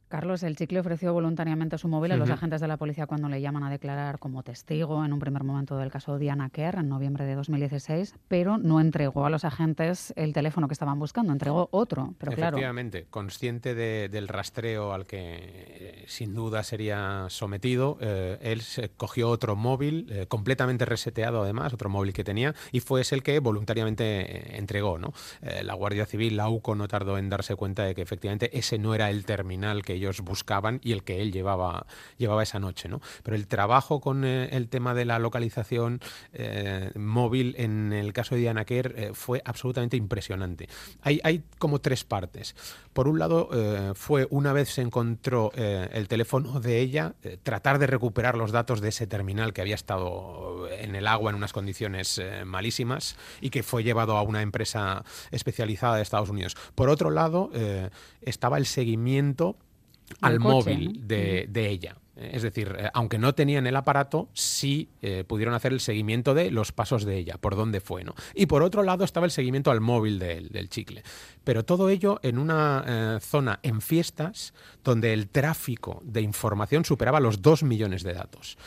Carlos, el chicle ofreció voluntariamente su móvil a los agentes de la policía cuando le llaman a declarar como testigo en un primer momento del caso Diana Kerr en noviembre de 2016, pero no entregó a los agentes el teléfono que estaban buscando, entregó otro. Pero Efectivamente, consciente del rastreo al que eh, sin duda sería sometido, eh, él se cogió otro móvil eh, completamente reseteado además, otro móvil que tenía, y fue ese el que voluntariamente entregó. ¿no? la Guardia Civil, la UCO, no tardó en darse cuenta de que efectivamente ese no era el terminal que ellos buscaban y el que él llevaba, llevaba esa noche. ¿no? Pero el trabajo con eh, el tema de la localización eh, móvil en el caso de Diana Kerr eh, fue absolutamente impresionante. Hay, hay como tres partes. Por un lado, fue una vez se encontró el teléfono de ella, tratar de recuperar los datos de ese terminal que había estado en el agua en unas condiciones malísimas y que fue llevado a una empresa especializada de Estados Unidos. Por otro lado, estaba el seguimiento al móvil de, ella. Es decir, eh, aunque no tenían el aparato, sí eh, pudieron hacer el seguimiento de los pasos de ella, por dónde fue. ¿no? Y por otro lado estaba el seguimiento al móvil del chicle. Pero todo ello en una eh, zona en fiestas donde el tráfico de información superaba los 2 millones de datos.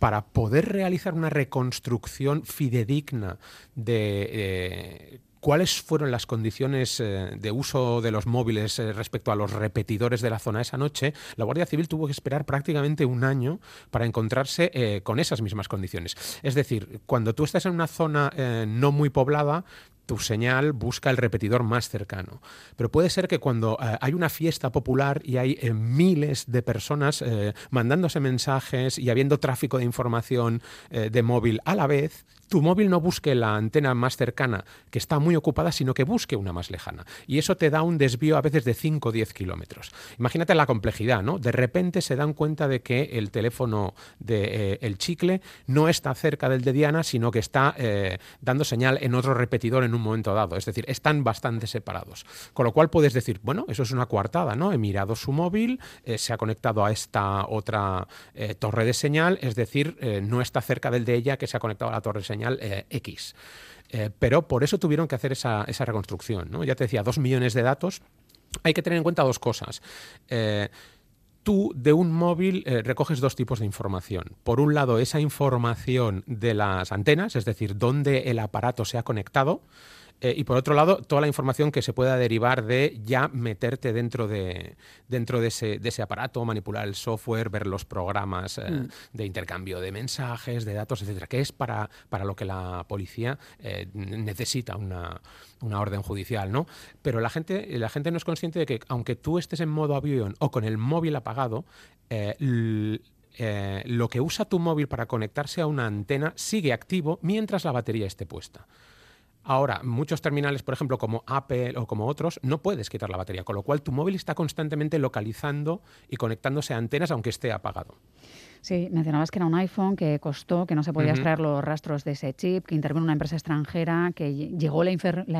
para poder realizar una reconstrucción fidedigna de ¿Cuáles fueron las condiciones eh, de uso de los móviles eh, respecto a los repetidores de la zona esa noche? La Guardia Civil tuvo que esperar prácticamente un año para encontrarse eh, con esas mismas condiciones. Es decir, cuando tú estás en una zona no muy poblada, tu señal busca el repetidor más cercano. Pero puede ser que cuando hay una fiesta popular y hay miles de personas mandándose mensajes y habiendo tráfico de información de móvil a la vez, tu móvil no busque la antena más cercana, que está muy ocupada, sino que busque una más lejana. Y eso te da un desvío a veces de 5 o 10 kilómetros. Imagínate la complejidad, ¿no? De repente se dan cuenta de que el teléfono de eh, chicle no está cerca del de Diana, sino que está eh, dando señal en otro repetidor en un momento dado. Es decir, están bastante separados. Con lo cual puedes decir, bueno, eso es una coartada, ¿no? He mirado su móvil, eh, se ha conectado a esta otra torre de señal, es decir, no está cerca del de ella que se ha conectado a la torre de señal eh, X. Eh, pero por eso tuvieron que hacer esa, reconstrucción. ¿no? Ya te decía, dos millones de datos. Hay que tener en cuenta dos cosas. Eh, tú de un móvil recoges dos tipos de información. Por un lado, esa información de las antenas, es decir, dónde el aparato se ha conectado. Eh, y por otro lado, toda la información que se pueda derivar de ya meterte dentro de, dentro de, ese, de ese aparato, manipular el software, ver los programas eh, mm. de intercambio de mensajes, de datos, etcétera, que es para, para lo que la policía eh, necesita una, una, orden judicial, ¿no? Pero la gente, la gente no es consciente de que aunque tú estés en modo avión o con el móvil apagado, lo que usa tu móvil para conectarse a una antena sigue activo mientras la batería esté puesta. Ahora, muchos terminales, por ejemplo, como Apple o como otros, no puedes quitar la batería, con lo cual tu móvil está constantemente localizando y conectándose a antenas aunque esté apagado. Sí, mencionabas que era un iPhone que costó, que no se podía extraer los rastros de ese chip, que intervino una empresa extranjera, que llegó la,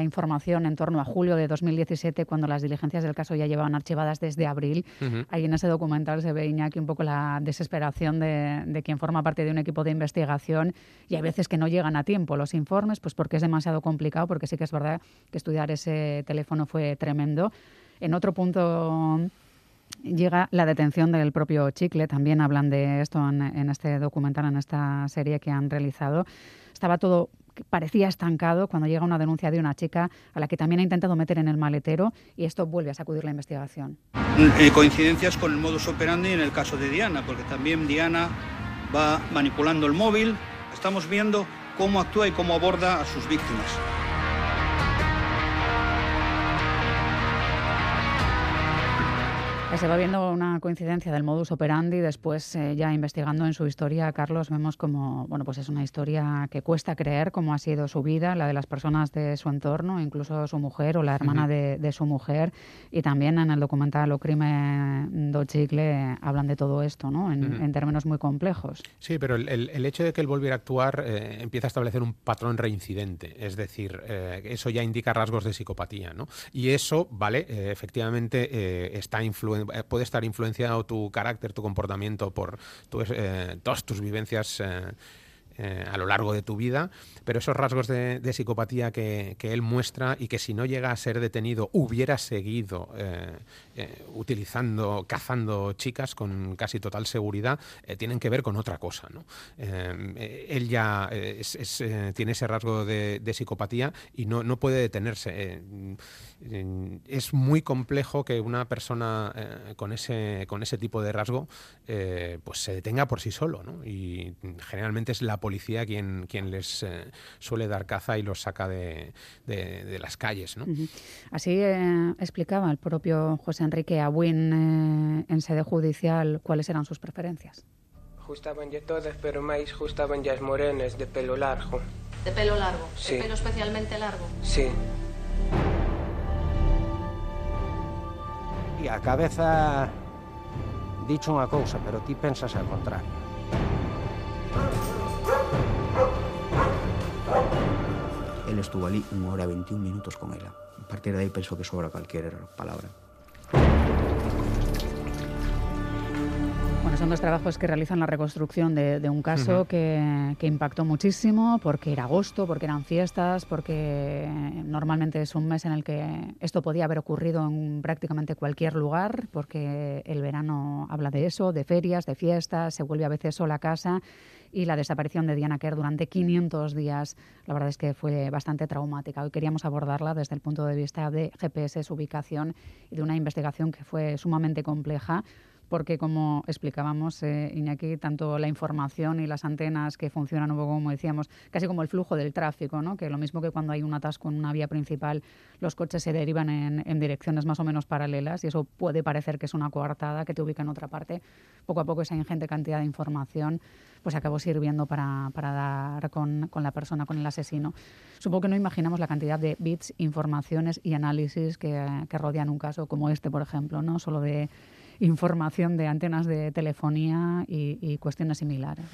información en torno a julio de 2017, cuando las diligencias del caso ya llevaban archivadas desde abril. Ahí en ese documental se ve, Iñaki, un poco la desesperación de, de, quien forma parte de un equipo de investigación y hay veces que no llegan a tiempo los informes, pues porque es demasiado complicado, porque sí que es verdad que estudiar ese teléfono fue tremendo. En otro punto llega la detención del propio Chicle. También hablan de esto en, este documental, en esta serie que han realizado. Estaba todo parecía estancado cuando llega una denuncia de una chica a la que también ha intentado meter en el maletero y esto vuelve a sacudir la investigación. Eh, coincidencias con el modus operandi en el caso de Diana, porque también Diana va manipulando el móvil. Estamos viendo cómo actúa y cómo aborda a sus víctimas. Se va viendo una coincidencia del modus operandi, después eh, ya investigando en su historia, Carlos, vemos como, bueno, pues es una historia que cuesta creer cómo ha sido su vida, la de las personas de su entorno, incluso su mujer o la hermana de, su mujer, y también en el documental O Crimen do Chicle hablan de todo esto, ¿no? En, términos muy complejos. Sí, pero el, hecho de que él volviera a actuar eh, empieza a establecer un patrón reincidente, es decir, eh, eso ya indica rasgos de psicopatía, ¿no? Y eso, vale, efectivamente está influenciado eh, puede estar influenciado tu carácter, tu comportamiento por eh, todas tus vivencias eh, eh, a lo largo de tu vida, pero esos rasgos de, psicopatía que, él muestra y que si no llega a ser detenido hubiera seguido eh, eh, utilizando, cazando chicas con casi total seguridad, tienen que ver con otra cosa. él ya tiene ese rasgo de, psicopatía y no, no puede detenerse. Es muy complejo que una persona con, ese, con ese tipo de rasgo pues se detenga por sí solo. Y generalmente es la policía quien, quien les eh, suele dar caza y los saca de, de, las calles. ¿no? Así eh, explicaba el propio José Enrique Abuin eh, en sede judicial cuáles eran sus preferencias. Justaban ya todas, pero más justaban ya morenas de pelo largo. ¿De pelo largo? Sí. ¿De pelo especialmente largo? Sí. e a cabeza... Dicho unha cousa, pero ti pensas ao contrario. Él estuvo ali unha hora e 21 minutos con ela. A partir de aí penso que sobra calquera palabra. Son dos trabajos que realizan la reconstrucción de, un caso que, impactó muchísimo porque era agosto, porque eran fiestas, porque normalmente es un mes en el que esto podía haber ocurrido en prácticamente cualquier lugar, porque el verano habla de eso, de ferias, de fiestas, se vuelve a veces sola a casa y la desaparición de Diana Kerr durante 500 días, la verdad es que fue bastante traumática. Hoy queríamos abordarla desde el punto de vista de GPS, su ubicación y de una investigación que fue sumamente compleja porque como explicábamos, eh, Iñaki, tanto la información y las antenas que funcionan un poco, como decíamos, casi como el flujo del tráfico, ¿no? que lo mismo que cuando hay un atasco en una vía principal, los coches se derivan en, direcciones más o menos paralelas y eso puede parecer que es una coartada que te ubica en otra parte. Poco a poco esa ingente cantidad de información pues acabó sirviendo para, para dar con, con, la persona, con el asesino. Supongo que no imaginamos la cantidad de bits, informaciones y análisis que, que rodean un caso como este, por ejemplo, no solo de información de antenas de telefonía y, cuestiones similares.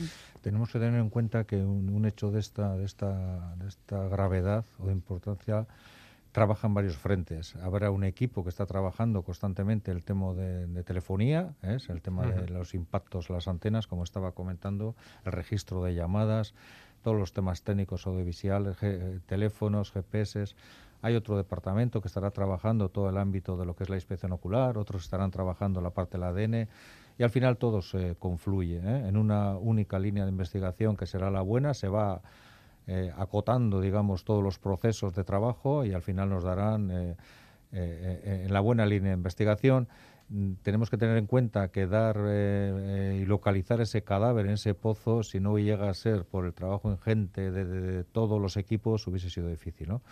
Tenemos que tener en cuenta que un, hecho de esta, de, esta, de esta gravedad o de importancia trabaja en varios frentes. Habrá un equipo que está trabajando constantemente el tema de, telefonía, es el tema de los impactos, las antenas, como estaba comentando, el registro de llamadas, todos los temas técnicos audiovisuales, teléfonos, GPS. Hay otro departamento que estará trabajando todo el ámbito de lo que es la inspección ocular, otros estarán trabajando la parte del ADN y al final todo se confluye ¿eh? en una única línea de investigación que será la buena, se va eh, acotando, digamos, todos los procesos de trabajo y al final nos darán eh, en la buena línea de investigación. Mm, tenemos que tener en cuenta que dar y localizar ese cadáver en ese pozo, si no llega a ser por el trabajo ingente de, de todos los equipos, hubiese sido difícil, ¿no?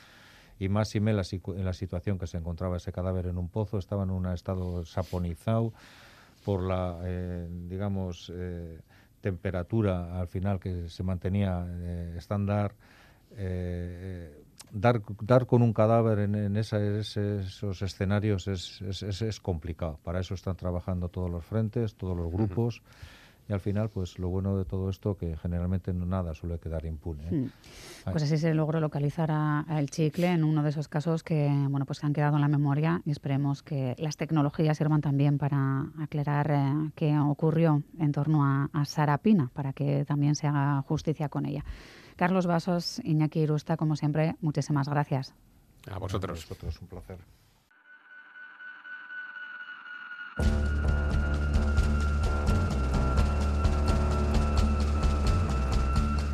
Y más y menos en la situación que se encontraba ese cadáver en un pozo, estaba en un estado saponizado por la, eh, digamos, eh, temperatura al final que se mantenía eh, estándar. dar, dar con un cadáver en, esos escenarios es, es, es, complicado. Para eso están trabajando todos los frentes, todos los grupos y al final pues lo bueno de todo esto que generalmente nada suele quedar impune. ¿eh? Pues así se logró localizar a, el chicle en uno de esos casos que bueno pues han quedado en la memoria y esperemos que las tecnologías sirvan también para aclarar eh, qué ocurrió en torno a, a Sara Pina para que también se haga justicia con ella. Carlos Vasos, Iñaki Irusta, como siempre, muchísimas gracias. A vosotros. A vosotros, un placer.